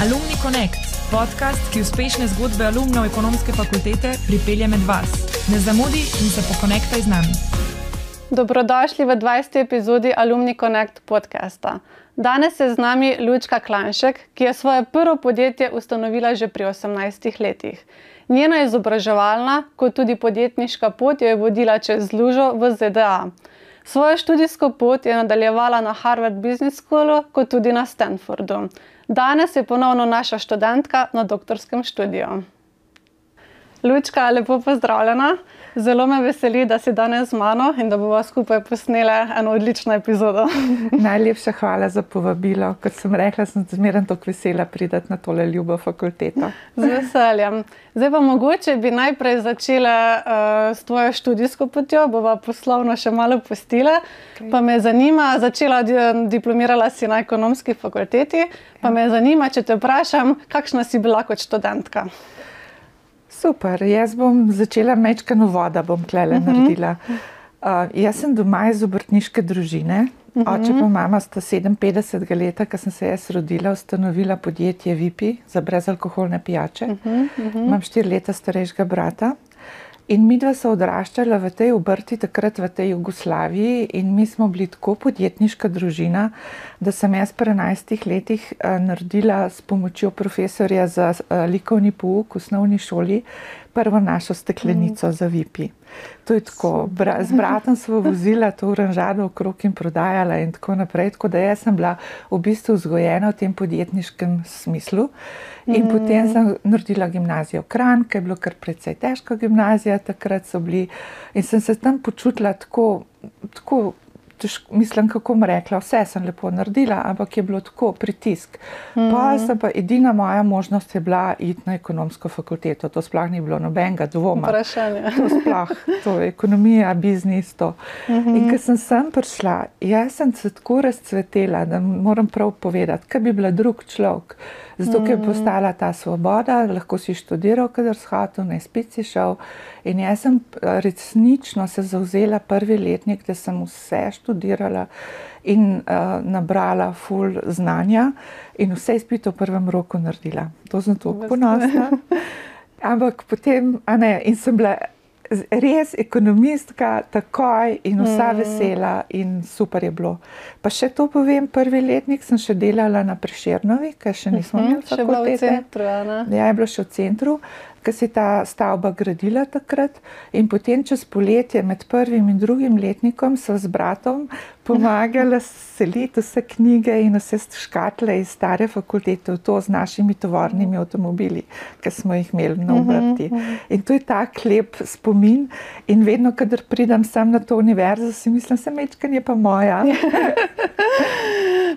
Alumni Connect, podcast, ki uspešne zgodbe alumnov ekonomske fakultete pripelje med vas. Ne zamudi in se pokonektaj z nami. Dobrodošli v 20. epizodi Alumni Connect podcasta. Danes je z nami Lučka Klanšek, ki je svoje prvo podjetje ustanovila že pri 18 letih. Njena izobraževalna, kot tudi podjetniška pot jo je vodila čez Lužo v ZDA. Svojo študijsko pot je nadaljevala na Harvard Business Schoolu, kot tudi na Stanfordu. Danes je ponovno naša študentka na doktorskem študiju. Lučka, lepo pozdravljena. Zelo me veseli, da si danes z mano in da bomo skupaj posneli eno odlično epizodo. Najlepša hvala za povabilo. Kot sem rekla, sem zmeraj tako vesela priti na tole ljubo fakulteto. Z veseljem. Zdaj pa mogoče bi najprej začela uh, s tvojo študijsko potjo, bova poslovno še malo postila. Okay. Pa me zanima, začela diplomirala si na ekonomski fakulteti, pa ja. me zanima, če te vprašam, kakšna si bila kot študentka. Super, jaz bom začela mečkano voda, bom klele uh mhm. -huh. naredila. Uh, jaz sem doma iz obrtniške družine, uh -huh. oče pa mama sta 57 let, ko sem se jaz rodila, ustanovila podjetje Vipi za brezalkoholne pijače. Uh -huh. Uh -huh. Imam štiri leta starejšega brata. In mi dva smo odraščali v tej obrti, takrat v tej Jugoslaviji, in mi smo bili tako podjetniška družina, da sem jaz pri 11 letih uh, naredila s pomočjo profesorja za uh, likovni pouk v osnovni šoli prvo našo steklenico mm. za vipi. To je tako, bra, z bratom smo vozila to oranžado okrog in prodajala in tako naprej. Tako da jaz sem bila v bistvu vzgojena v tem podjetniškem smislu. In mm. potem sem naredila gimnazijo Kran, ki je bilo kar precej težka gimnazija, takrat so bili in sem se tam počutila tako, tako težko, mislim, kako bom rekla, vse sem lepo naredila, ampak je bilo tako pritisk. Mm. Pa sem pa edina moja možnost je bila iti na ekonomsko fakulteto. To sploh ni bilo nobenega dvoma. Vprašanje. To sploh, to je ekonomija, biznis. Mm -hmm. In ko sem sem prišla, jaz sem se tako razcvetela, da moram prav povedati, kaj bi bila drug človek. Zato, ker je mm. postala ta svoboda, lahko si študiral, kadar si hotel, ne spet si šel. In jaz sem eh, resnično se zauzela prvi letnik, da sem vse študirala in uh, nabrala full znanja in vse izpite v prvem roku naredila. To sem tako ponosna. Ampak potem, a ne, in sem bila res ekonomistka, takoj in vsa mm. vesela, in super je bilo. Pa še to povem, prvi letnik sem še delala na Prešernovi, ker še nismo mhm, imeli tako dolgo. Še v centru, ja, je bilo še v centru ki se je ta stavba gradila takrat. In potem čez poletje, med prvim in drugim letnikom, so z bratom pomagali seliti vse knjige in vse škatle iz stare fakultete v to z našimi tovornimi avtomobili, ki smo jih imeli na mhm, obrti. Mhm. In to je tak lep spomin. In vedno, kadar pridem sem na to univerzo, si mislim, da se mečkanje pa moja.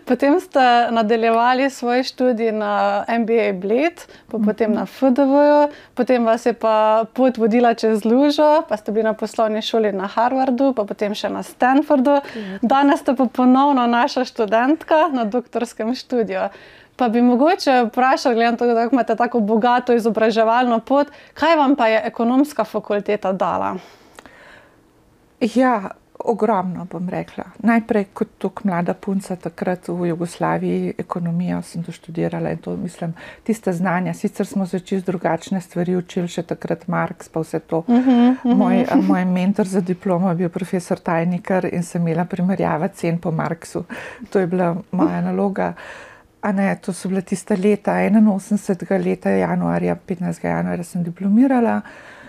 Potem ste nadaljevali svoj študij na MBA Bled, pa potem na FDV, potem vas je pa pot vodila čez Lužo, pa ste bili na poslovni šoli na Harvardu, pa potem še na Stanfordu. Danes ste pa ponovno naša študentka na doktorskem študiju. Pa bi mogoče vprašali, glede na to, da imate tako bogato izobraževalno pot, kaj vam pa je ekonomska fakulteta dala? Ja, ogromno, bom rekla. Najprej kot tako mlada punca, takrat v Jugoslaviji, ekonomijo sem doštudirala in to mislim, tiste znanja. Sicer smo se čez drugačne stvari učili, še takrat Marks, pa vse to. Uh -huh, uh -huh. Moj, moj mentor za diplomo je bil profesor Tajnikar in sem imela primerjava cen po Marksu. To je bila moja naloga. A ne, to so bile tiste leta, 81. leta, januarja, 15. januarja sem diplomirala.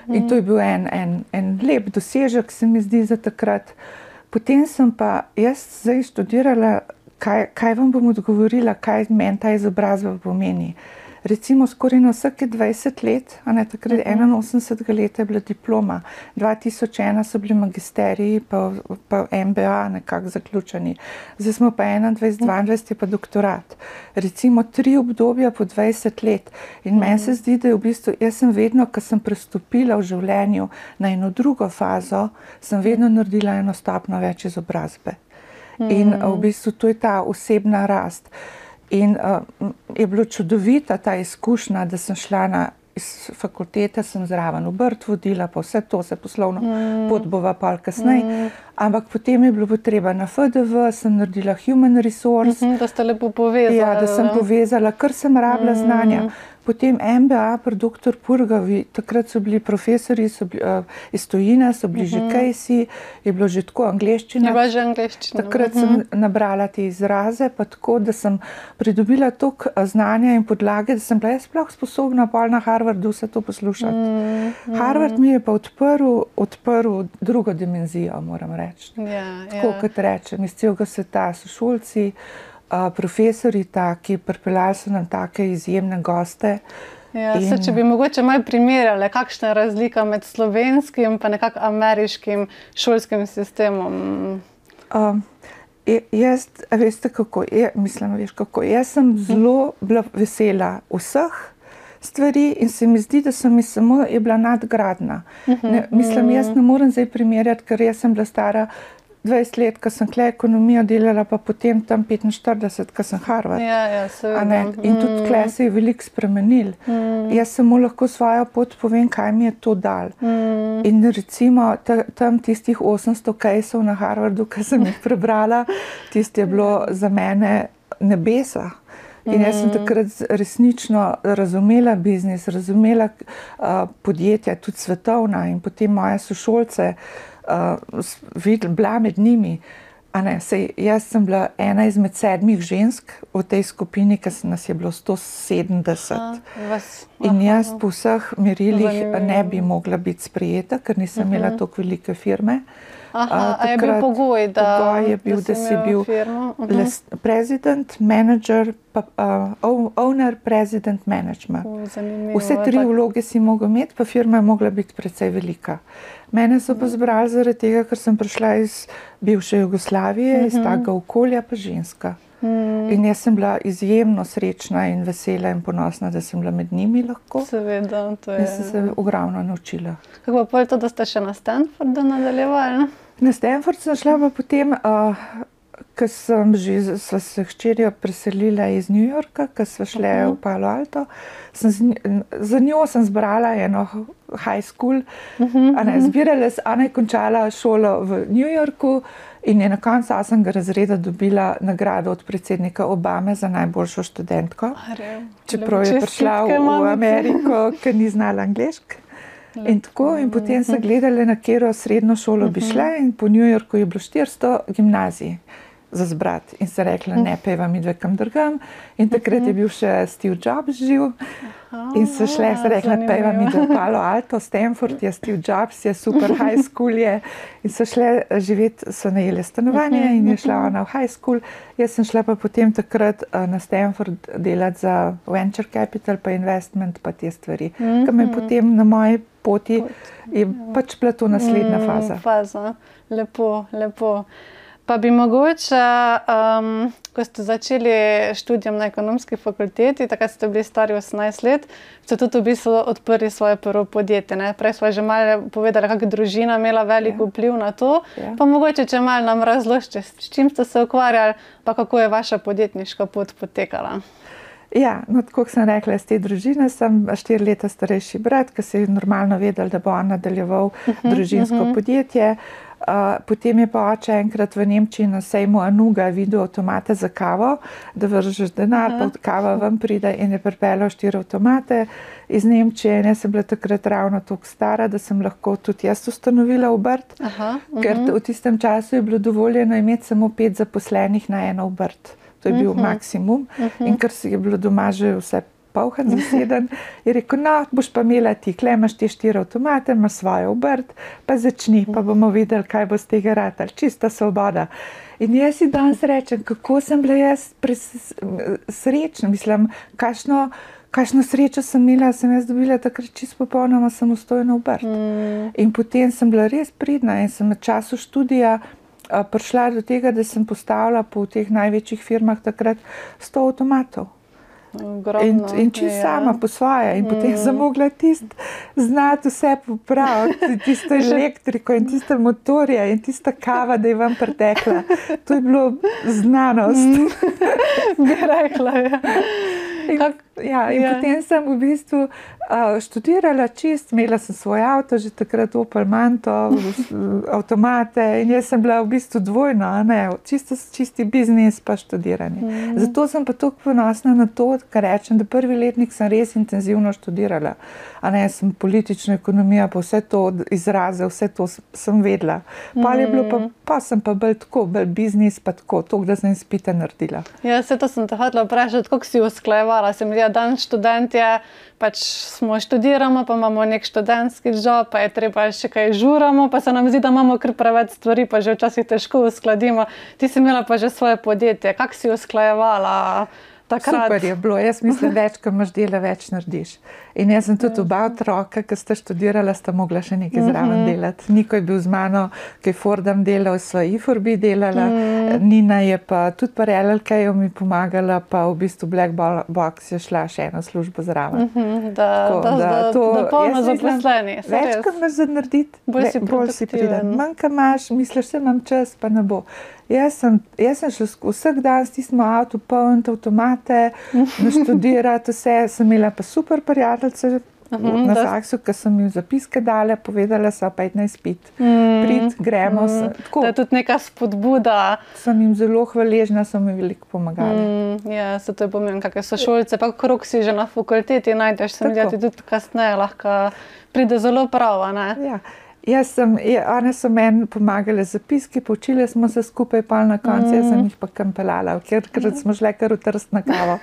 In to je bil en, en, en lep dosežek, se mi zdi, za takrat. Potem sem pa jaz zdaj študirala, kaj, kaj vam bom odgovorila, kaj meni ta izobrazba pomeni. Recimo, skoraj na vsake 20 let, a ne takrat uh -huh. 81 let je bila diploma, 2001 so bili magisteriji, pa, pa MBA nekako zaključeni, zdaj smo pa 21, 22 je pa doktorat. Recimo tri obdobja po 20 let. In uh -huh. meni se zdi, da je v bistvu, jaz sem vedno, ko sem prestopila v življenju na eno drugo fazo, sem vedno naredila eno stopno več izobrazbe. Uh. In v bistvu to je ta osebna rast. In uh, je bilo čudovita ta izkušnja, da sem šla na iz fakultete sem zraven obrt vodila, pa vse to se poslovno mm. pot bova pa kasneje. Mm. Ampak potem je bilo potreba na FDV, sem naredila human resource. Mm -hmm, da ste lepo povezali. Ja, da sem povezala, ker sem rabila mm. znanja. Potem MBA, pa dr. Purgavi, takrat so bili profesori so bili, uh, iz Tojina, so bili uh -huh. že Kajsi, mhm. je bilo že tako angliščina. Je bilo že angliščina. Takrat uh -huh. sem mhm. nabrala te izraze, pa tako, da sem pridobila toliko znanja in podlage, da sem bila jaz sploh sposobna pa na Harvardu vse to poslušati. Uh -huh. Harvard mi je pa odprl, odprl drugo dimenzijo, moram reči. Ja, tako ja. kot rečem, iz celega sveta so šolci profesori taki, pripeljali so nam take izjemne goste. Ja, in... se, če bi mogoče malo primerjali, kakšna je razlika med slovenskim in nekako ameriškim šolskim sistemom. Um, jaz, veste, kako je, mislim, veš, kako jaz sem zelo bila vesela vseh. Stvari in se mi zdi, da sem samo bila nadgradna. Ne, mislim, jaz ne morem zdaj primerjati, ker jaz sem bila stara 20 let, ko sem kle ekonomijo delala, pa potem tam 45, ko sem Harvard. Ja, ja, in tudi mm. kle se je veliko spremenil. Mm. Jaz samo lahko svojo pot povem, kaj mi je to dal. Mm. In recimo tam tistih 800 kajsov na Harvardu, ki sem jih prebrala, tisti je bilo za mene nebesa. In jaz sem mm. takrat resnično razumela biznis, razumela uh, podjetja, tudi svetovna in potem moje sošolce. Uh, uh, bila med njimi. Ne, sej, jaz sem bila ena izmed sedmih žensk v tej skupini, ki nas je bilo 170. A, vas, in jaz po vseh merilih ne bi mogla biti sprejeta, ker nisem uh -huh. imela mhm. tako velike firme. Aha, uh, je bil pogoj, da, pogoj je bil, da, da si bil uh -huh. president, manager, pa, uh, owner, president, management. Uh, Vse tri tak... vloge si mogel imeti, pa firma je mogla biti precej velika. Mene so pa zbrali zaradi tega, ker sem prišla iz bivše Jugoslavije, uh -huh. iz mhm. tega okolja, pa ženska. Hmm. In jaz sem bila izjemno srečna in vesela in ponosna, da sem bila med njimi lahko. Seveda, to je. In sem se ogromno naučila. Kako pa je to, da ste še na Stanfordu nadaljevali? Na Stanford sem šla pa potem, uh, ko sem že s hčerjo preselila iz New Yorka, ko smo šli uh -huh. v Palo Alto. Sem z, za njo sem zbrala eno high school. Uh -huh, Ana je zbirala, Ana je končala šolo v New Yorku. In je na koncu osmega razreda dobila nagrado od predsednika Obame za najboljšo študentko. Čeprav je prišla v, v Ameriko, ker ni znala angliško. In tako, in potem so gledali, na katero srednjo šolo bi šle, in po New Yorku je bilo 400 gimnazij za zbrati. In se rekla, ne, peva mi dve kam drugam. In takrat je bil še Steve Jobs živ. In so šle, se rekla, peva mi do Palo Alto, Stanford je Steve Jobs, je super high school. Je. In so šle živeti, so najeli stanovanje in je šla ona v high school. Jaz sem šla pa potem takrat na Stanford delati za venture capital, pa investment, pa te stvari. Kaj me potem na moji poti, je pač bila to naslednja mm, faza. faza. Lepo, lepo. Pa bi mogoče, um, ko ste začeli študijem na ekonomski fakulteti, takrat ste bili stari 18 let, ste tudi v bistvu odprli svoje prvo podjetje. Ne? Prej smo že malo povedali, kako je družina imela velik ja. vpliv na to. Ja. Pa mogoče, če malo nam razložite, s čim ste se ukvarjali, pa kako je vaša podjetniška pot potekala. Ja, no, kot sem rekla, iz te družine sem štiri leta starejši brat, ki si je normalno vedel, da bo on nadaljeval uh mhm, -huh, družinsko uh mhm. -huh. podjetje. Uh, potem je pa oče enkrat v Nemčiji na sejmu Anuga videl avtomate za kavo, da vržeš denar, -huh. pa kava vam pride in je pripeljal štiri avtomate iz Nemčije. In jaz sem bila takrat ravno tako stara, da sem lahko tudi jaz ustanovila obrt, -huh, uh -huh. ker v tistem času je bilo dovoljeno imeti samo pet zaposlenih na eno obrt. To je bil uh mhm. -huh. maksimum. Uh -huh. In ker si je bilo doma že vse polhan, zaseden, je rekel: No, boš pa imela ti, klemaš ti štiri avtomate, imaš svojo obrt, pa začni, pa bomo videli, kaj bo z tega rata, čista svoboda. In jaz si danes rečem, kako sem bila jaz srečna, mislim, kakšno. Kakšno srečo sem imela, sem jaz dobila takrat čisto popolnoma samostojno obrt. Mm. In potem sem bila res pridna in sem v času študija prišla do tega, da sem postavila po teh največjih firmah takrat 100 avtomatov. Grobno, in in če ja. sama po svoje, in mm. potem sem mogla tisti znati vse popraviti, tisto elektriko in tiste motorje in tista kava, da je vam pretekla. To je bilo znanost. Mm. Bi rekla. Ja. In, Ja, in Ja. potem sem v bistvu uh, študirala čist, imela sem svoj avto, že takrat Opel Manto, avtomate in jaz sem bila v bistvu dvojno, a ne, čisto, čisti biznis pa študiranje. Mm. Zato sem pa tako ponosna na to, kar rečem, da prvi letnik sem res intenzivno študirala. A ne, sem politično ekonomijo, pa vse to izraze, vse to sem vedela. Pa, je bilo pa, pa sem pa bolj tako, bolj biznis, pa tako, to, da sem izpite naredila. Ja, se to sem te hotela vprašati, kako si usklajevala. Se mi da dan študent je, pač smo študiramo, pa imamo nek študentski job, pa je treba še kaj žuramo, pa se nam zdi, da imamo kar preveč stvari, pa že včasih težko uskladimo. Ti si imela pa že svoje podjetje, kako si usklajevala takrat? Super je bilo, jaz mislim, več, ko imaš dela, več narediš. In jaz sem tudi oba otroka, ki sta študirala, sta mogla še nekaj zraven delati. Niko je bil z mano, ki je Fordam delal, sva IFORBI delala, Nina je pa tudi pa RLK-ju mi pomagala, pa v bistvu Black Bo- Box je šla še eno službo zraven. Mhm, Da, Tako, da, da, da, to- da polno zaposleni. Več, kot imaš za narediti, Bolj si bolj si priden. Manj, ko imaš, misliš, da imam čas, pa ne bo. Jaz sem, jaz sem sk- vsak dan s tistim avtom, poln avtomate, naštudirati vse. Sem imela pa super prijateljice Mhm, na Zaksu, ki sem jim zapiske dale, povedala so pa idnaj spit. Prid, gremo. se- Tako, To je tudi neka spodbuda. sem jim zelo hvaležna, so mi veliko pomagali. Mm, ja, se to je pomembno, kakšne so šolce, pa krok si že na fakulteti najdeš, se mi zdi, da Tako. ti tudi kasneje lahko pride zelo prav. Ja. Jaz sem, one so meni pomagale z zapiski, poučile smo se skupaj, pa na koncu mm. jaz sem jih pa kampelala, ker, ker smo šle kar v trst na kavo.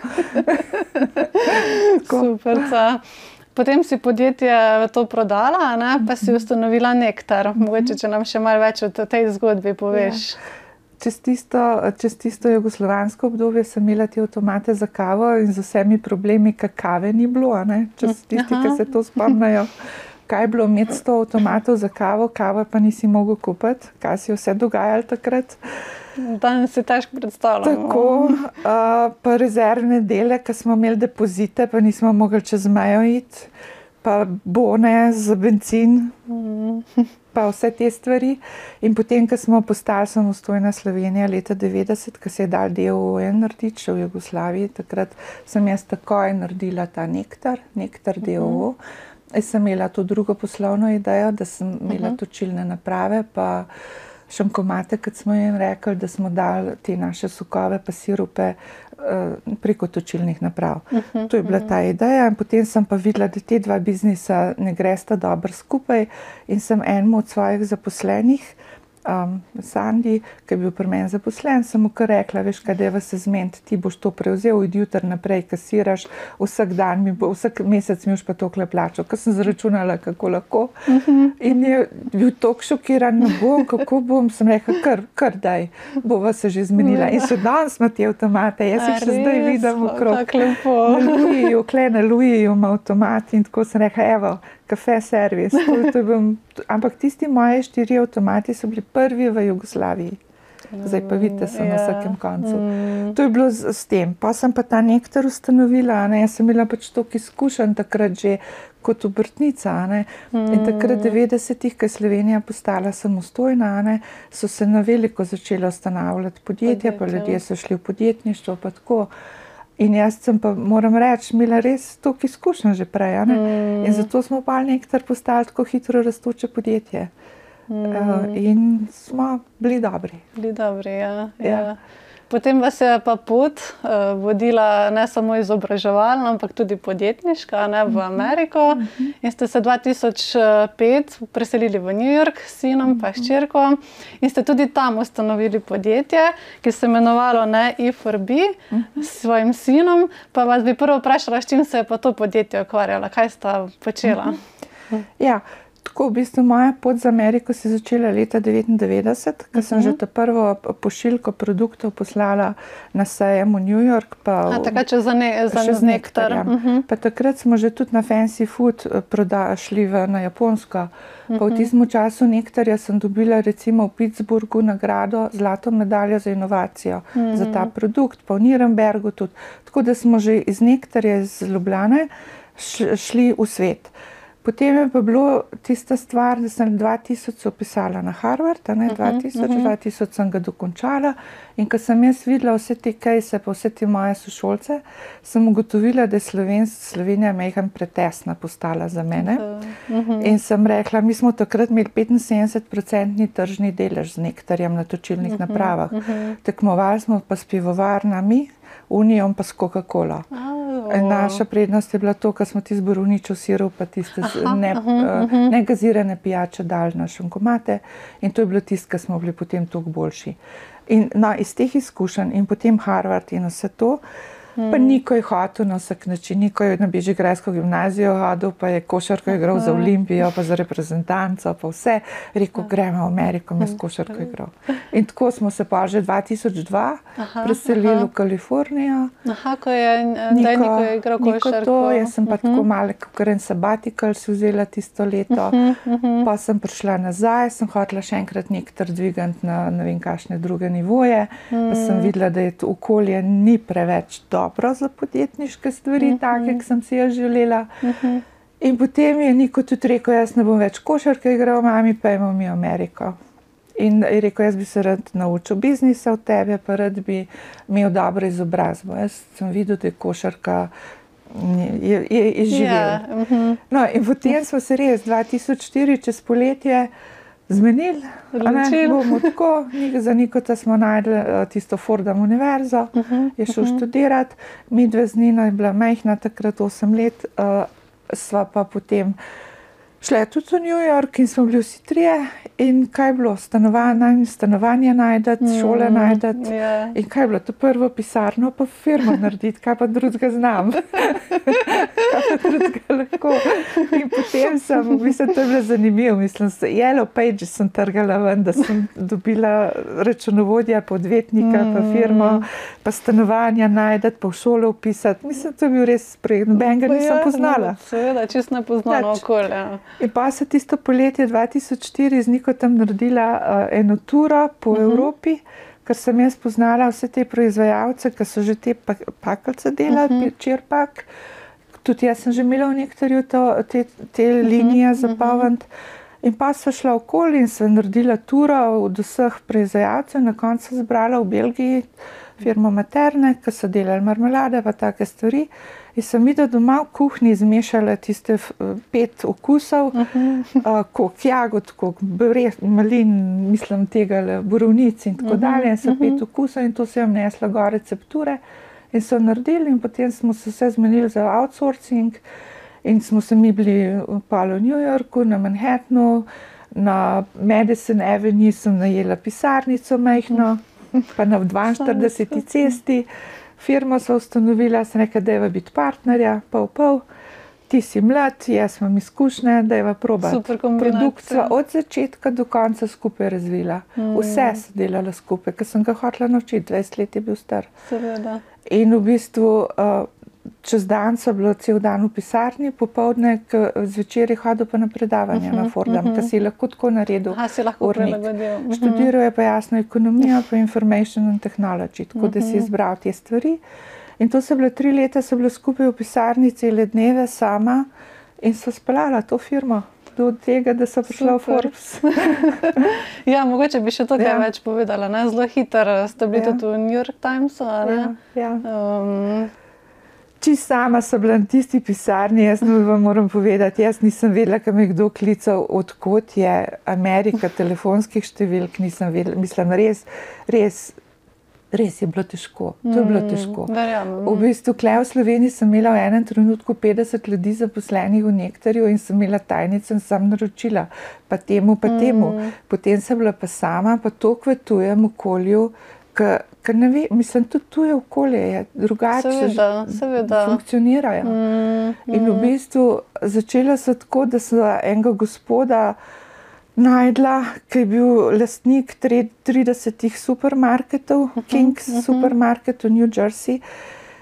Super. ca. Potem si podjetje to prodala, ne? pa si ustanovila Nektar. Mogoče, če nam še malo več o tej zgodbi poveš. Čez tisto, čez tisto jugoslovansko obdobje sem imela te avtomate za kavo in z vsemi problemi, ki kave ni bilo, ne? čez tisti, ki se to spomnijo. Kaj je bilo imeti 100 avtomatov za kavo, kava pa nisi mogel kupiti, kaj se je vse dogajalo takrat. Danes si težko predstavljati. Tako, uh, pa rezervne dele, ki smo imeli depozite, pa nismo mogli čez mejo iti, pa bone za benzin, pa vse te stvari. In potem, ko smo postali samostojna Slovenija leta 90, ko se je dal DOE narediti še v Jugoslaviji, takrat sem jaz takoj naredila ta nektar, nektar DOO. Jaz sem imela to drugo poslovno idejo, da sem imela točilne naprave, pa šankomate, kot smo jim rekli, da smo dali te naše sokove, pa sirupe eh, preko točilnih naprav. To je bila ta ideja. In potem sem pa videla, da te dva biznisa ne gresta dobro skupaj in sem enemu od svojih zaposlenih. Um, Sandi, ki je bil pri meni zaposlen, sem mu kar rekla, veš, kaj je se zmeniti, ti boš to prevzel, idi jutri naprej, kasiraš, vsak dan mi bo, vsak mesec mi boš pa tokle plačal, ker sem zračunala, kako lahko. In je bil tako šokiran, ne bom, kako bom, sem rekla, kar, kar daj, bova se že zmenila. In še danes ima te avtomate, jaz jih še zdaj vidim okrog. Tako lepo. Na Luiju, kle na Luiju ima avtomat in tako sem rekla, evo, kafe servis. To, to bil, ampak tisti moji štiri avtomati so bili prvi v Jugoslaviji. Zdaj pa vidite, so na Ja. vsakem koncu. To je bilo z, s tem. Pa sem pa ta nektar ustanovila, ne, jaz sem imela pač toliko izkušenj takrat že kot obrtnica. ne. In takrat, v 90-ih, ko je Slovenija postala samostojna, ne, so se na veliko začela ustanavljati podjetja, pa Podjetja. ljudje so šli v podjetništvo. pa tako. In jaz sem pa, moram reči, imela res toliko izkušenj že prej. ne. In zato smo pa nektar postali tako hitro rastoče podjetje. Uh, in smo bili dobri. Bili dobri, ja. Ja. ja. Potem vas je pa pot uh, vodila ne samo izobraževalna, ampak tudi podjetniška ne, v Ameriko. In ste se 2005 preselili v New York s sinom in hčerko. In ste tudi tam ustanovili podjetje, ki se je imenovalo ne E4B s svojim sinom. Pa vas bi prvo vprašala, s čim se je pa to podjetje ukvarjalo, kaj sta počela. Ja, tako v bistvu moja pot za Ameriko se je začela leta 1999, ko sem že to prvo pošiljko produktov poslala na sejem v New York. Pa A, takrat še za, ne, za še z nektar. nektarjem. Pa takrat smo že tudi na Fancy Food eh, proda, šli v, na Japonsko. Pa v tistem času nektarja sem dobila recimo v Pittsburghu nagrado zlato medaljo za inovacijo za ta produkt, pa v Nürnbergu tudi. Tako da smo že iz nektarja iz Ljubljane šli v svet. Potem je pa bilo tista stvar, da sem 2000 opisala na Harvard, ne, Mhm, 2000, 2000 sem ga dokončala in ko sem jaz videla vse te kejse, pa vse te moje sošolce, sem ugotovila, da je Sloven, Slovenija mehen pretesna postala za mene. Mhm. In sem rekla, mi smo takrat imeli 75-odstotni tržni delež z nektarjem na točilnih napravah. Tekmovali smo pa s pivovarnami, Unijom pa s Coca-Cola. In Naša prednost je bila to, da smo ti zboruničo sirup, pa tiste Aha, ne, aha, eh, aha. negazirane pijače dali na šunkomate in to je bilo tisto, kar smo bili potem toliko boljši. In no, iz teh izkušenj in potem Harvard in vse to, pa niko je hotel na vsak način, niko je na Bežigrajsko gimnazijo hodil, pa je košarko igral za Olimpijo, pa za reprezentanco, pa vse. Rekel, gremo v Ameriko, s košarko igral. In tako smo se pa že 2002 Aha, preselili aha. v Kalifornijo. Aha, ko je, da je Niko je igral Niko košarko. to, jaz sem pa tako malo, kot en sabatikal si vzela tisto leto. Pa sem prišla nazaj, sem hotela še enkrat nekaj dvigati na ne vem kakšne druge nivoje. Pa sem videla, da je to okolje ni preveč dobro za podjetniške stvari, take, kot sem si jaz želela. In potem je Niko tudi rekel, jaz ne bom več košarke igral, mami, pa imamo mi Ameriko. In je rekel, jaz bi se rad naučil biznisa od tebe, pa rad bi imel dobro izobrazbo. Jaz sem videl, da je košarka je, je, je. Ja, mhm. No, in potem smo se res 2004, čez poletje, zmenili, a ne, Odločili. bomo tako. Za Nikota smo najdli eh, tisto Fordham univerzo, je šel študirati, mi dve z Nino je bila majhna, takrat 8 let, uh, sva pa potem. Šle tudi v New York in smo bili vsi trije. In kaj je bilo, stanovanje, stanovanje najdete, šole najdete. Ja. In kaj je bilo, to prvo pisarno, pa firmo narediti, kaj pa drugega znam. kaj pa drugega lahko. In potem sem, v bistvu, to je bilo zanimivo, mislim, se Yellow Pages sem trgala ven, da sem dobila računovodja, podvetnika, pa firmo, pa stanovanja najdete, pa v šolo upisati. Mislim, to je bil res sprejem, nobenega nisem ja, poznala. Seveda, čist nepoznano Nič. okolje. In pa se tisto poletje 2004 z Niko tam naredila uh, eno turo po uh -huh. Evropi, ker sem jaz poznala vse te proizvajalce, ki so že te pak- pakalce delali, uh -huh. čirpak. Tudi jaz sem že imela v to, te, te linije za pavant. In pa so šla okoli in sem naredila turo od vseh proizvajalcev, na koncu sem zbrala v Belgiji firmo Materne, ki so delali marmelade pa take stvari. In sem videla doma v kuhinji zmešala tiste f- pet okusov, uh -huh. koliko jagod, koliko brez, malin, mislim tega, borovnic in tako uh -huh. dalje. In sem pet okusov in to sem jim nesla gor recepture in so naredili in potem smo se vse zmenili za outsourcing in smo se mi bili pa v New Yorku, na Manhattnu, na Madison Avenue sem najela pisarnico majhno, pa na 42. cesti. Firmo so ustanovila, sem rekla, da je biti partnerja, pol pol. Ti si mlad, jaz imam izkušnje, da je proba. Kombinacija. Produkt sva od začetka do konca skupaj razvila. Mm. Vse so delala skupaj, ker sem ga hotela naučiti, 20 let je bil star. Seveda. In v bistvu uh, čez dan so bilo cel dan v pisarni, popovdne, zvečer je hodil pa na predavanje uh -huh, na Fordham, uh -huh. ki si lahko tako naredil. Aha, si lahko prilagodil. Mhm. Študiral je pa jasno ekonomijo, pa information and technology, tako da si izbral te stvari. In to so bile tri leta, so bile skupaj v pisarni cele dneve sama in so speljala to firmo. Do tega, da so prišla v. Forbes. Ja, mogoče bi še to kaj Ja. več povedala. Ne? Zelo hitro ste bili Ja. tudi v New York Timesu. ja, ja. Um, Čisto sama sem bila na tisti pisarni, jaz vam moram povedati, jaz nisem vedela, kam je kdo klical, odkot je Amerika, telefonskih številk, nisem vedela, mislim, res, res, res je bilo težko. To je bilo težko. verjamem. V bistvu, kle v Sloveniji sem imela v enem trenutku 50 ljudi zaposlenih v nektarju in sem imela tajnico in sem naročila, pa temu, pa temu. Potem sem bila pa sama, pa to kvetujem okolju, ker ne vem, mislim, tudi tuje okolje je drugače. Seveda, seveda. Funkcionirajo. Mm, In v bistvu začela se tako, da sem enega gospoda najdla, ki je bil lastnik tre- 30 supermarketov, King's supermarket v New Jersey.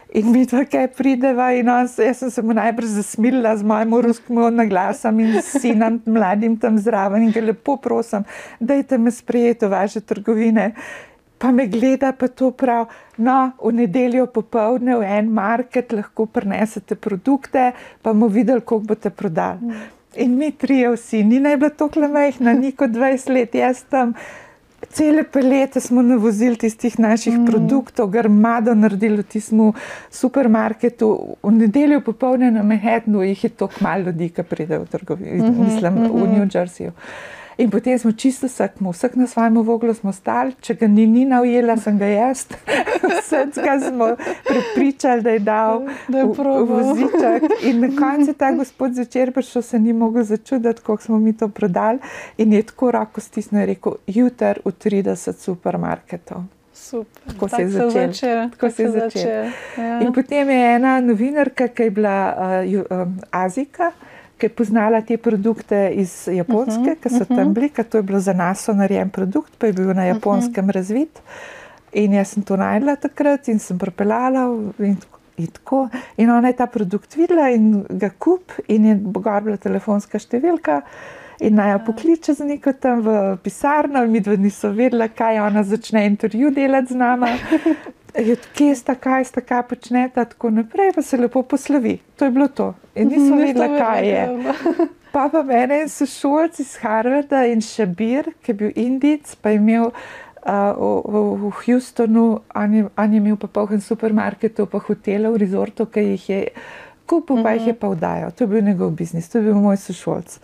In mi to kaj prideva, in on, jaz sem se mu najprej zasmilila z mojim ruskim naglasom in s sinom mladim tam zraven in ga lepo prosim, dajte me sprejeti v vaše trgovine. Pa me gleda, pa to prav. No, v nedeljo popovdne v en market lahko prinesete produkte, pa bomo videli, koliko boste prodali. In mi trije vsi, ni naj bila tako majhna, ni kot 20 let, jaz tam. Cele pelete smo navozili tistih naših mm. produktov, grmado naredili v tistem supermarketu. V nedeljo popoldne na Manhattnu jih je tako malo ljudi, ki pridejo v trgovino, mm -hmm, mislim, mm -hmm. v New Jerseyju. In potem smo čisto vsak, vsak na svojem voglu smo stali, če ga ni Nina ujela, sem ga jaz. Vsega smo prepričali, da je dal voziček. In na koncu je ta gospod začer prišel, se ni mogel začuditi, kako smo mi to prodali. In je tako roko stisnil in rekel, jutr v 30 supermarketov. Super. Tako se je začel. Tako se je začel. Ja. In potem je ena novinarka, ki je bila uh, um, Azika ki je poznala te produkte iz Japonske, uh -huh, ki so uh -huh. tam bili, ker to je bilo za nas narejen produkt, pa je bil na japonskem uh -huh. razvit. In jaz sem to najdla takrat in sem propeljala. In, in, in ona je ta produkt videla in ga kup, in je bogabila telefonska številka. In naj jo pokliče z neko tam v pisarno, mi dva niso vedela, kaj ona začne intervju delati z nami. kje sta, kaj sta, kaj počnete, tako naprej, pa se lepo poslovi. To je bilo to. In nisem vedela, kaj je. Pa pa mene in sošolci iz Harvarda in Šabir, ki je bil Indic, pa je imel uh, v, v Houstonu, on je, on je imel pa poln supermarketov, pa hotelov, rezortov, ki jih je kupil, pa jih je pa vdajal. To je bil njegov biznis, to je bil moj sošolc.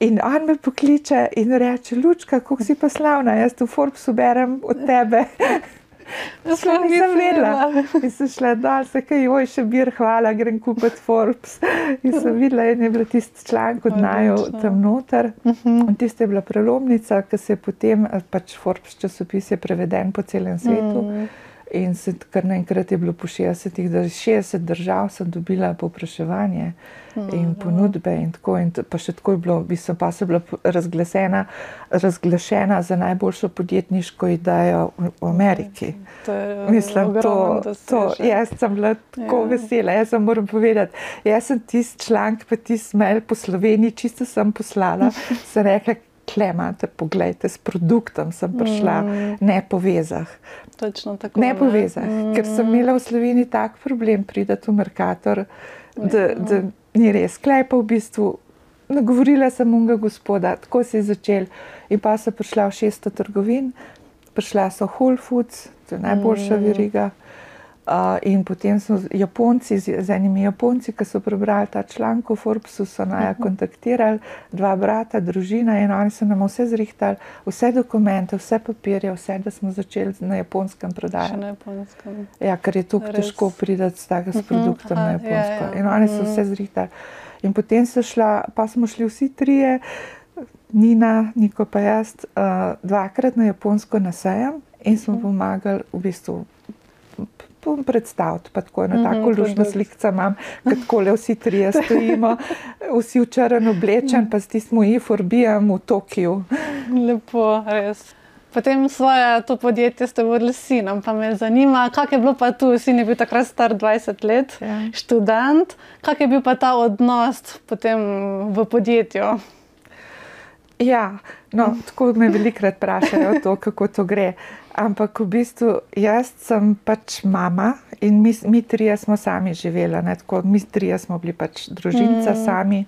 In on me pokliče in reče: Lučka, kako si pa slavna, jaz tu Forbesu berem od tebe. Sploh nisem vedela. In sem šla dol, se kaj joj še bir, hvala, grem kupiti Forbes. In sem videla, da je bil tisti članek od najo tam noter. Mhm. In tiste je bila prelomnica, ki se je potem, pač Forbes časopis je preveden po celem svetu. Mm. In se kar naenkrat je bilo po 60, da 60 držav sem dobila popraševanje mm, in ponudbe. In tako, in pa še tako je bilo, bi sem pa se bila razglašena, razglašena za najboljšo podjetniško idejo v Ameriki. To je Mislim, to, to, jaz sem bila tako ja. vesela, jaz sem moram povedati. Jaz sem tisti članek, pa tisti mail po Sloveniji, čisto sem poslala, sem rekla, klemate, pogledajte, s produktom sem prišla, mm. ne po vezah. Tako, ne po vezah, mm. ker sem imela v Sloveniji tak problem priti v Merkator, da, da ni res. Klepa v bistvu, nagovorila sem unga gospoda, tako je začel. In pa so prišla v 600 trgovin, prišla so Whole Foods, to je najboljša mm. veriga. Uh, in potem so Japonci, z, z enimi Japonci, ki so prebrali ta članek v Forbesu, so naj mhm. kontaktirali, dva brata, družina in oni so nam vse zrihtali, vse dokumente, vse papirje, vse, da smo začeli na japonskem prodajati. Na japonskem. Ja, ker je tako težko priti s takim uh -huh, produktom aha, na japonsko. Ja, ja. In oni so vse mhm. zrihtali. In potem so šla, pa smo šli vsi trije, Nina, Niko pa jaz, uh, dvakrat na japonsko na sejem in smo mhm. pomagali v bistvu bom predstaviti, pa tako na tako mhm, lušno slikca imam, kako le vsi trije stojimo, vsi v črn oblečen, pa sti smo jih forbijam v Tokiju. Lepo, res. Potem svoje to podjetje ste vodili s sinom, pa me zanima, kak je bilo pa tu, sin je bil takrat star 20 let, ja. študent, kak je bil pa ta odnos potem v podjetju? Ja, no, tako me velikrat vprašajo to, kako to gre. Ampak v bistvu jaz sem pač mama in mi, mi trije smo sami živeli, tako, mi trije smo bili pač družinca mm. sami,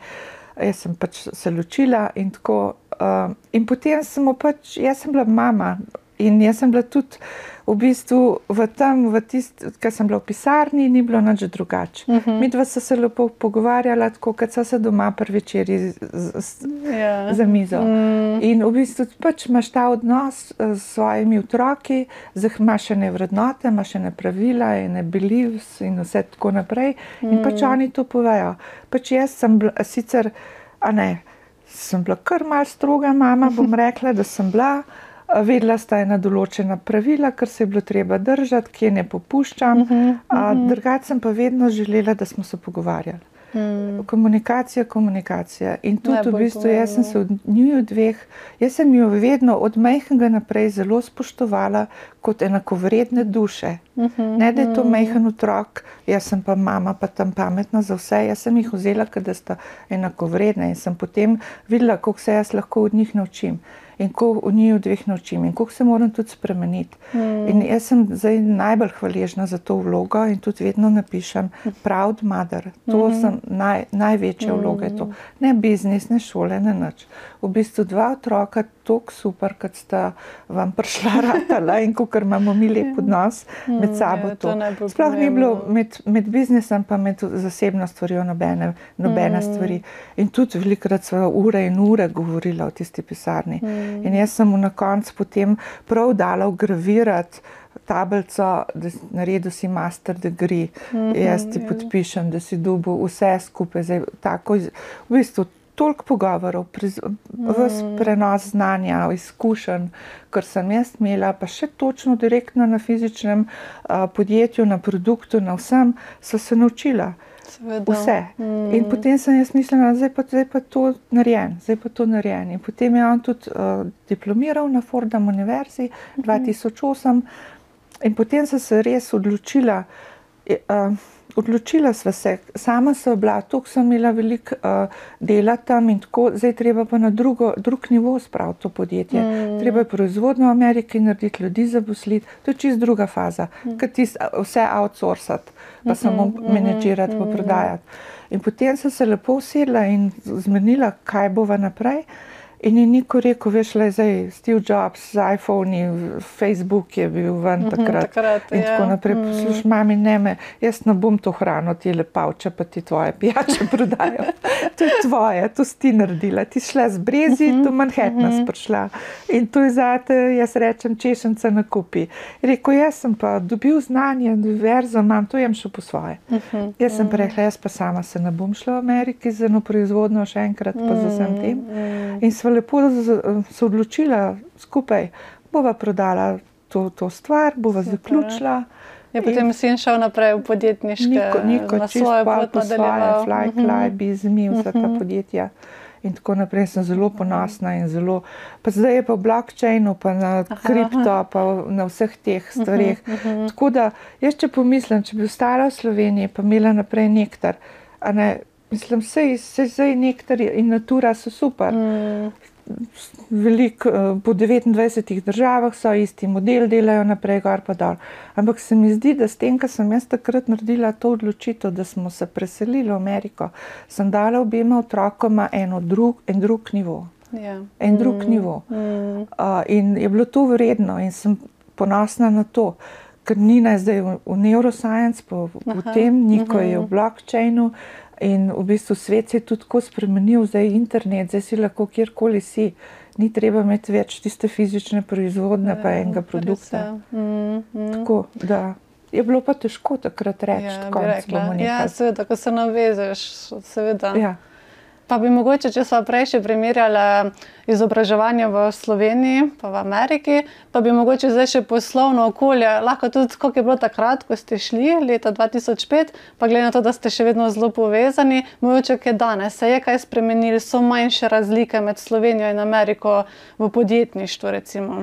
jaz sem pač se ločila in tako. Uh, in potem smo pač, jaz sem bila mama in jaz sem bila tudi v bistvu v tem, v tisti, ki sem bila v pisarni, ni bilo nič drugače. Uh mhm. -huh. Mi dva smo se lepo pogovarjali, tako kot so se doma prevečeri ja. za mizo. Mm. In v bistvu pač imaš ta odnos eh, s svojimi otroki, imaš ene vrednote, imaš ene pravila, ene beliefs in vse tako naprej. In mm. pač oni to povejo. Pač jaz sem bila, sicer, a ne, sem bila kar mal stroga mama, bom rekla, da sem bila. Vedela sta ena določena pravila, kar se je bilo treba držati, kje ne popuščam. Uh -huh, uh -huh. Drugače sem pa vedno želela, da smo se pogovarjali. Hmm. Komunikacija, komunikacija. In tudi v bistvu jaz sem se od njiju dveh, jaz sem jo vedno od majhnega naprej zelo spoštovala kot enakovredne duše. Ne, da je to majhen otrok, jaz sem pa mama, pa tam pametna za vse. Jaz sem jih vzela, da sta enako vredna in sem potem videla, koliko se jaz lahko od njih naučim in ko v njih dveh naučim in koliko se moram tudi spremeniti. Mm. In jaz sem zdaj najbolj hvaležna za to vlogo in tudi vedno napišem proud mother. To mm. sem naj, največja vloga. Mm. Ne biznis, ne šole, ne nič. V bistvu dva otroka, tako super, kot sta vam prišla ratala in kot imamo mi lep odnos med sabo. Ja, to Sploh ni bilo med, med biznisom, pa med zasebno stvarjo nobene, nobene mm. stvari. In tudi velikrat smo ure in ure govorili o tisti pisarni. Mm. In jaz sem na koncu potem prav dala ugravirati. Tablico, da si naredil si master degree, mm -hmm, jaz ti ja. podpišem, da si dubo vse skupaj. Zdaj, tako, v bistvu, toliko pogovorov, vse mm. prenos znanja, izkušenj, kar sem jaz imela, pa še točno direktno na fizičnem uh, podjetju, na produktu, na vsem, so se naučila. Sveda. Vse. Mm. In potem sem jaz mislila, da pa, je pa to narejen, zdaj pa to narejen. In potem je on tudi uh, diplomiral na Fordham Univerzi mm -hmm. 2008, in potem sem se res odločila. Uh, Odločila sva se, sama sem bila, tu sem imela veliko uh, dela tam in tako, zdaj treba pa na drugo, drug nivo spraviti to podjetje. Mm. Treba je proizvodno v Ameriki narediti, ljudi zaposliti, to je čist druga faza, mm. ker ti vse outsourcati, pa mm -hmm, samo mm -hmm, menedžirati, mm -hmm. pa prodajati. In potem sem se lepo usedla in zmenila, kaj bova naprej. In je niko rekel, veš, le zdaj, Steve Jobs z iPhone, Facebook je bil ven mhm, takrat. takrat in tako naprej. Mm. Poslušaj, mami, ne me, jaz ne bom to hrano, ti lepavče, pa ti tvoje pijače prodajo. to je tvoje, to si ti naredila. Ti šla z brezi, mm -hmm. do Manhattna mm -hmm. prišla. In to je zate, jaz rečem, češence na kupi. Rekl, jaz sem pa dobil znanje, univerzo imam, to jem šel po svoje. Mm -hmm. Jaz sem pa rekla, jaz pa sama se ne bom šla v Ameriki za eno proizvodno še enkrat, pa za vsem tem. Mm -hmm lepo se odločila skupaj, bova prodala to, to stvar, bova Super. zaključila. Je potem sin šel naprej v podjetniško niko, na svojo pot, na svoje, fly, fly, uh -huh. bizmi, vsa ta uh -huh. podjetja. In tako naprej sem zelo ponosna in zelo. Pa zdaj je pa v blockchainu, pa na kripto, pa na vseh teh stvarih. Uh -huh, uh -huh. Tako da, jaz če pomislim, če bi ostala v Sloveniji, pa imela naprej nektar, ne, mislim, vse je nektar in natura so super. Mm veliko, eh, po 29 državah so isti model, delajo naprej, gor pa dol. Ampak se mi zdi, da s tem, kar sem jaz takrat naredila to odločitev, da smo se preselili v Ameriko, sem dala obema otrokoma eno drug, en drug nivo. Ja. En drug mm. nivo. Mm. Uh, in je bilo to vredno in sem ponosna na to. Ker Nina je zdaj v, v neuroscience, po, v tem, Niko je v blockchainu, uh, In v bistvu svet se je tudi tako spremenil, zdaj je internet, zdaj si lahko kjerkoli si. Ni treba imeti več tiste fizične proizvodne, pa ja, enega produkta. Mm, mm. Tako da je bilo pa težko takrat reči, ja, da je to nekaj. Ja, seveda, ko se navezeš, seveda. Ja. Pa bi mogoče, če smo prej še primerjali izobraževanje v Sloveniji, pa v Ameriki, pa bi mogoče zdaj še poslovno okolje, lahko tudi, kako je bilo takrat, ko ste šli leta 2005, pa glede na to, da ste še vedno zelo povezani, mogoče kaj danes, se je kaj spremenili, so manjše razlike med Slovenijo in Ameriko v podjetništvu, recimo.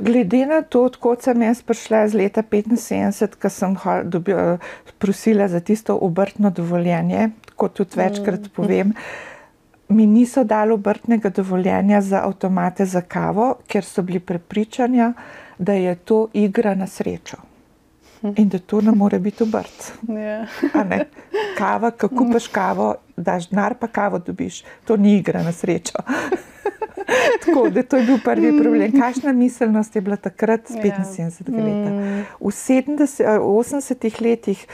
Glede na to, odkot sem jaz prišla iz leta 75, ko sem dobila, prosila za tisto obrtno dovoljenje, kot tudi večkrat mm. povem, mi niso dali obrtnega dovoljenja za avtomate za kavo, ker so bili prepričanja, da je to igra na srečo. In da to ne more biti obrt. Yeah. Ja. Kava, kako paš kavo, daš denar, pa kavo dobiš. To ni igra na srečo. Tako da to je bil prvi problem. Kakšna miselnost je bila takrat, 75 yeah. let? V 70, 80 letih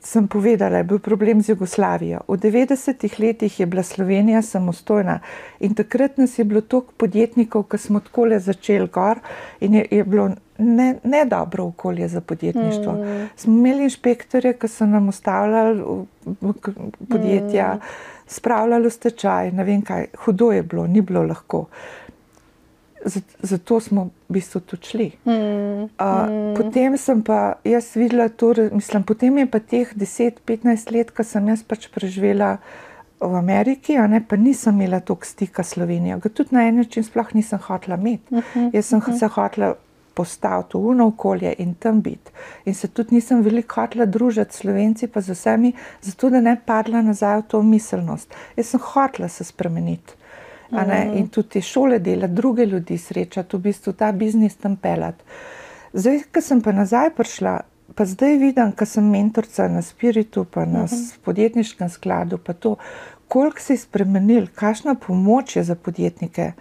sem povedala, da je bil problem z Jugoslavijo. V 90-ih letih je bila Slovenija samostojna in takrat nas je bilo toliko podjetnikov, ki smo tako le začeli gor in je, je bilo ne, ne dobro okolje za podjetništvo. Mm. Smo imeli inšpektorje, ki so nam ustavljali podjetja, mm. spravljali v stečaj, ne vem kaj, hudo je bilo, ni bilo lahko zato smo v bistvu tudi šli. Mm, uh, mm. Potem sem pa jaz videla, torej, mislim, potem je pa teh 10-15 let, ko sem jaz pač preživela v Ameriki, ne, pa nisem imela toliko stika s Slovenijo. Ga tudi na en način sploh nisem hotela imeti. Mm -hmm, jaz sem mm -hmm. se hotela postaviti v uno okolje in tam biti. In se tudi nisem veliko hotela družiti s slovenci, pa z vsemi, zato da ne padla nazaj v to miselnost. Jaz sem hotela se spremeniti. Mm. In tudi te šole delati, druge ljudi srečati, v bistvu ta biznis tam pelati. Zdaj, ko sem pa nazaj prišla, pa zdaj vidim, ker sem mentorica na Spiritu, pa na uh -huh. podjetniškem skladu, pa to, koliko se je spremenil, kakšna pomoč je za podjetnike,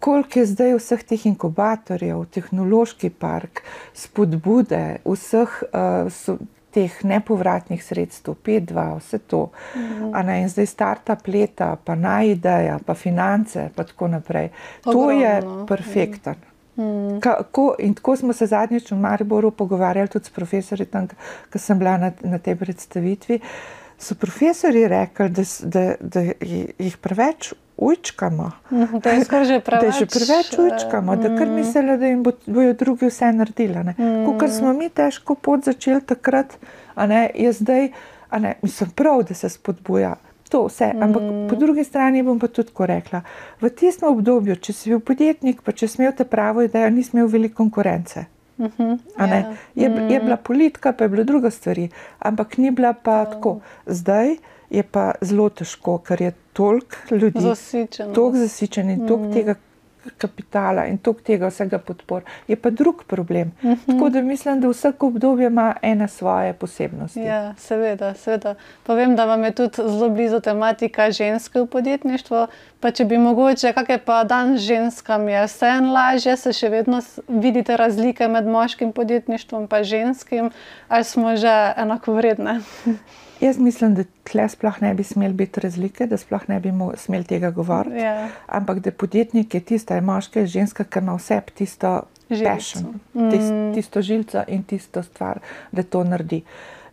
koliko je zdaj vseh teh inkubatorjev, tehnološki park, spodbude, vseh uh, so, teh nepovratnih sredstev, P2, vse to. Uh -huh. In zdaj startup leta, pa naj ideja, pa finance, pa tako naprej. Ogromno. To je perfekten. Uh -huh. Hmm. Kako, in tako smo se zadnjič v Mariboru pogovarjali tudi s profesori, tam, ko sem bila na, na tej predstavitvi. So profesori rekli, da, da, da jih preveč ujčkamo. Mhm, da je že preveč, da že preveč ujčkamo, da kar mhm. mislijo, da jim bodo drugi vse naredili. Ker smo mi težko pot začeli takrat, ne, je zdaj, ne, mislim prav, da se spodbuja to vse. Ampak mm. po drugi strani bom pa tudi rekla, v tistem obdobju, če si bil podjetnik, pa če si imel te pravo idejo, nisi imel veliko konkurence. Mm -hmm. yeah. je, mm. je bila politika, pa je bilo druga stvari, ampak ni bila pa oh. tako. Zdaj je pa zelo težko, ker je toliko ljudi, toliko zasičen in toliko mm. tega kapitala in tok tega vsega podpor. Je pa drug problem. Mhm. -huh. Tako da mislim, da vsak obdobje ima ene svoje posebnosti. Ja, seveda, seveda. Pa vem, da vam je tudi zelo blizu tematika ženske v podjetništvu. Pa če bi mogoče, kak je pa dan ženskam, je vse en lažje, se še vedno vidite razlike med moškim podjetništvom in ženskim, ali smo že enako vredne? Jaz mislim, da tle sploh ne bi smeli biti razlike, da sploh ne bi smeli tega govoriti. Ja. Ampak da podjetnik je tista, je moška, je ženska, ki ima vse tisto passion, mm. tist, tisto žilco in tisto stvar, da to naredi.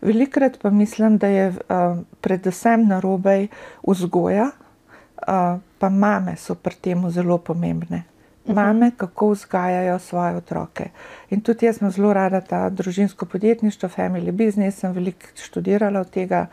Velikrat pa mislim, da je uh, predvsem na robe vzgoja, uh, pa mame so pri tem zelo pomembne mame, kako vzgajajo svoje otroke. In tudi jaz sem zelo rada ta družinsko podjetništvo, family business, sem veliko študirala od tega.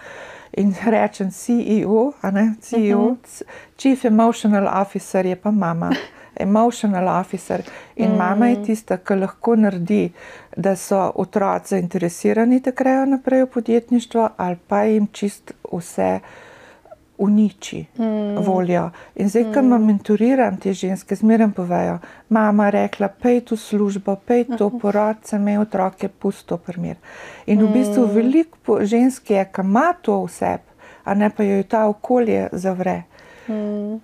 In rečem CEO, ne, CEO uh -huh. Chief Emotional Officer je pa mama. Emotional officer. In mm. mama je tista, ki lahko naredi, da so otroci zainteresirani, da grejo naprej v podjetništvo, ali pa jim čist vse uniči mm. voljo. In zdaj, ko mm. mentoriram te ženske, zmeraj povejo, mama rekla, pej tu službo, pej to mhm. porod, se me otroke pusto primer. In v bistvu mm. veliko žensk je, ki ima to vse, a ne pa jo ta okolje zavre. Mm.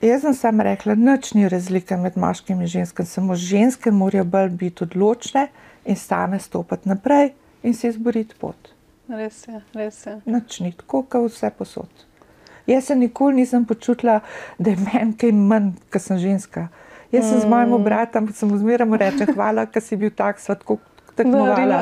Jaz sem samo rekla, noč ni razlike med moškimi in ženskami, samo ženske morajo bolj biti odločne in same stopiti naprej in se izboriti pot. Res je, res je. Noč ni tako, kot vse posod. Jaz se nikoli nisem počutila, da je meni kaj manj, ker sem ženska. Jaz sem mm. z mojim mm. bratom, sem zmeraj rekel, hvala, ker si bil tak svetko.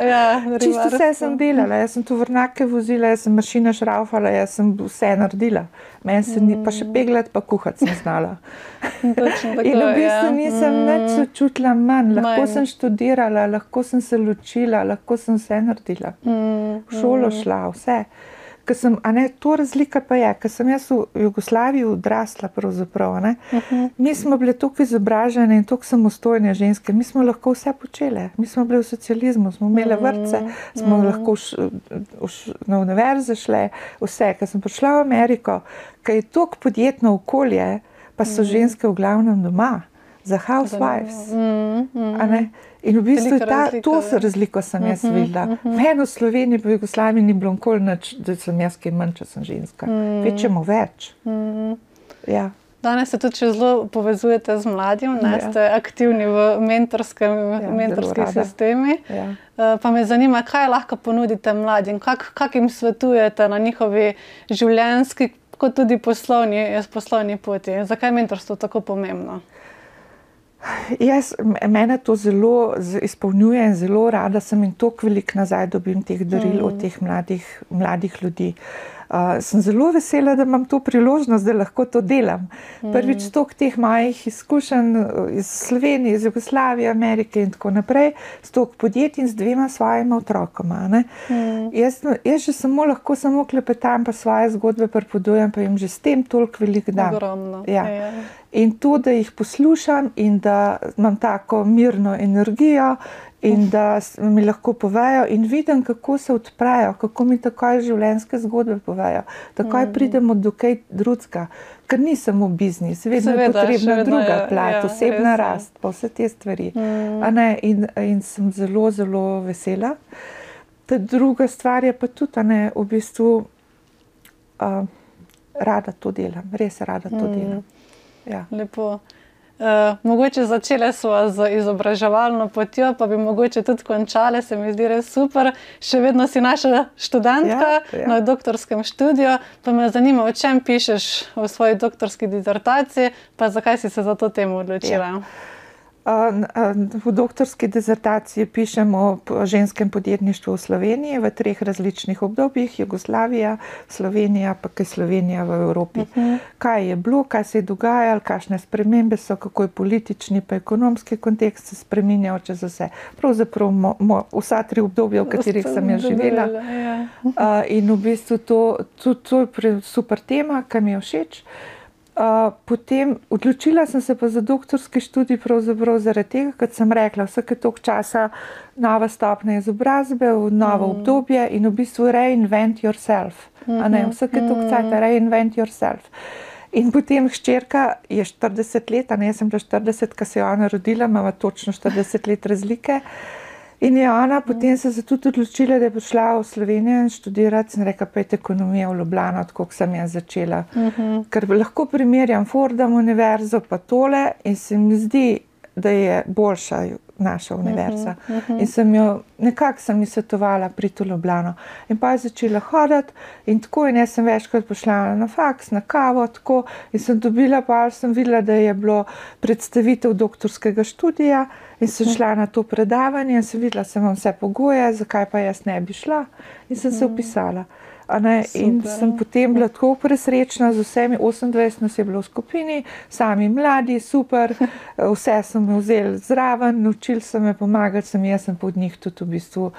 Ja, Čisto vse sem delala, jaz sem tu vrnake vozila, jaz sem mašina šraufala, jaz sem vse naredila. Meni se ni pa še mm. peglati, pa kuhati sem znala. Tako, In v bistvu ja. nisem mm. več čutila manj, lahko manj. sem študirala, lahko sem se ločila, lahko sem vse naredila. Mm. V šolo šla, vse sem, ne, to razlika pa je, ker sem jaz v Jugoslaviji odrasla. Uh -huh. Mi smo bili tako izobraženi in tako samostojne ženske, mi smo lahko vse počele. Mi smo bili v socializmu, smo imeli mhm. vrtce, smo uh mhm. -huh. lahko š, š, na univerze šle, vse. Ker sem prišla v Ameriko, ker je tako podjetno okolje, pa so uh mhm. -huh. ženske v glavnem doma, za housewives. Uh -huh. Uh. In v bistvu ta, razlika, to so razliko, sem jaz uh -huh, videla. Uh -huh. Meni v Sloveniji, v Jugoslaviji ni bilo nikoli nič, da sem jaz kaj manj, če sem ženska. Uh -huh. Večemo več. Uh -huh. ja. Danes se tudi zelo povezujete z mladim, da ja. ste aktivni v ja, mentorskih sistemih. Ja. Uh, pa me zanima, kaj lahko ponudite mladim, kak, kak jim svetujete na njihovi življenjski, kot tudi poslovni, poslovni poti. Zakaj je mentorstvo tako pomembno? Jaz, mene to zelo izpolnjuje in zelo rada sem in toliko velik nazaj dobim teh daril mm. od teh mladih, mladih ljudi. Uh, sem zelo vesela, da imam to priložnost, da lahko to delam. Prvič, mm. toliko teh mojih izkušenj iz Slovenije, iz Jugoslavije, Amerike in tako naprej, s toliko podjetij in z dvema svojima otrokoma. Mm. Jaz, jaz že samo lahko samo klepetam, pa svoje zgodbe pripovedujem, pa jim že s tem toliko veliko dam. Ogromno. Ja. Ja. In to, da jih poslušam in da imam tako mirno energijo, in da mi lahko povejo, in vidim, kako se odprejo, kako mi tako življenjske zgodbe povejo. Tako mm. pridemo do kaj drugega, ker ni samo biznis, vedno Seveda, je potrebna druga je, plat, ja, osebna res, rast, pa vse te stvari. Mm. In, in sem zelo, zelo vesela. Ta druga stvar je pa tudi, da v bistvu uh, rada to delam, res rada to mm. delam. Ja. Lepo. Uh, mogoče začele smo z izobraževalno potjo, pa bi mogoče tudi končale, se mi zdi res super. Še vedno si naša študentka ja, ja. na doktorskem študiju. Pa me zanima, o čem pišeš v svoji doktorski disertaciji, pa zakaj si se za to temo odločila. Ja. V doktorski dizertaciji pišemo o ženskem podjetništvu v Sloveniji v treh različnih obdobjih: Jugoslavija, Slovenija, pa kaj Slovenija v Evropi. Uh mhm. -huh. Kaj je bilo, kaj se je dogajalo, kakšne spremembe so, kako je politični in ekonomski kontekst se spremenjal čez vse. Pravzaprav mo, mo, vsa tri obdobja, v katerih sem jaz živela. Ja. In v bistvu to, to, to je super tema, ki mi je všeč potem odločila sem se pa za doktorski študij, pravzaprav zaradi tega, kot sem rekla, vsake toliko časa nova stopnja izobrazbe, novo mm. obdobje in v bistvu reinvent yourself. Mm -hmm. Vsake toliko mm. časa reinvent yourself. In potem hčerka je 40 let, a ne sem bila 40, ko se je ona rodila, ima točno 40 let razlike. In je ona potem se je tudi odločila, da je prišla v Slovenijo in študirati in rekla, pa je ekonomija v Ljubljano, tako sem jaz začela. Uh mhm. -huh. Ker lahko primerjam Fordom univerzo pa tole in se mi zdi, da je boljša naša univerza. Uh -huh, uh -huh. In sem jo nekako sem svetovala pri to Ljubljano. In pa je začela hoditi in tako in jaz sem večkrat pošla na faks, na kavo, tako in sem dobila, pa sem videla, da je bilo predstavitev doktorskega študija in sem šla na to predavanje in sem videla, da sem vam vse pogoje, zakaj pa jaz ne bi šla in sem se upisala. Uh -huh. In sem potem bila tako presrečna z vsemi, 28 nas je bilo v skupini, sami mladi, super, vse sem vzeli zraven, naučili so me pomagati, sem jaz sem pod njih tudi v bistvu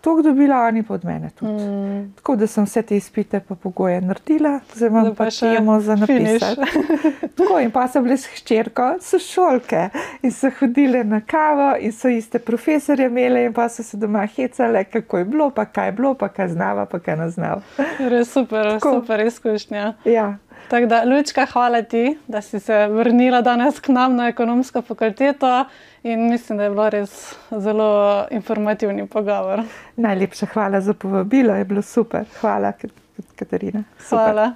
to dobila, oni pa od mene tudi. Mm. Tako da sem vse te izpite pa pogoje naredila, zdaj vam pa imamo za napisati. Tako in pa sem bila s hčerko, so šolke in so hodile na kavo in so iste profesorje imele in pa so se doma hecale, kako je bilo, pa kaj je bilo, pa kaj znava, pa kaj ne znava. Res super, Tako. super izkušnja. Ja. Tako da, Lučka, hvala ti, da si se vrnila danes k nam na ekonomsko fakulteto in mislim, da je bilo res zelo informativni pogovor. Najlepša hvala za povabilo, je bilo super. Hvala, Katarina. Super. Hvala.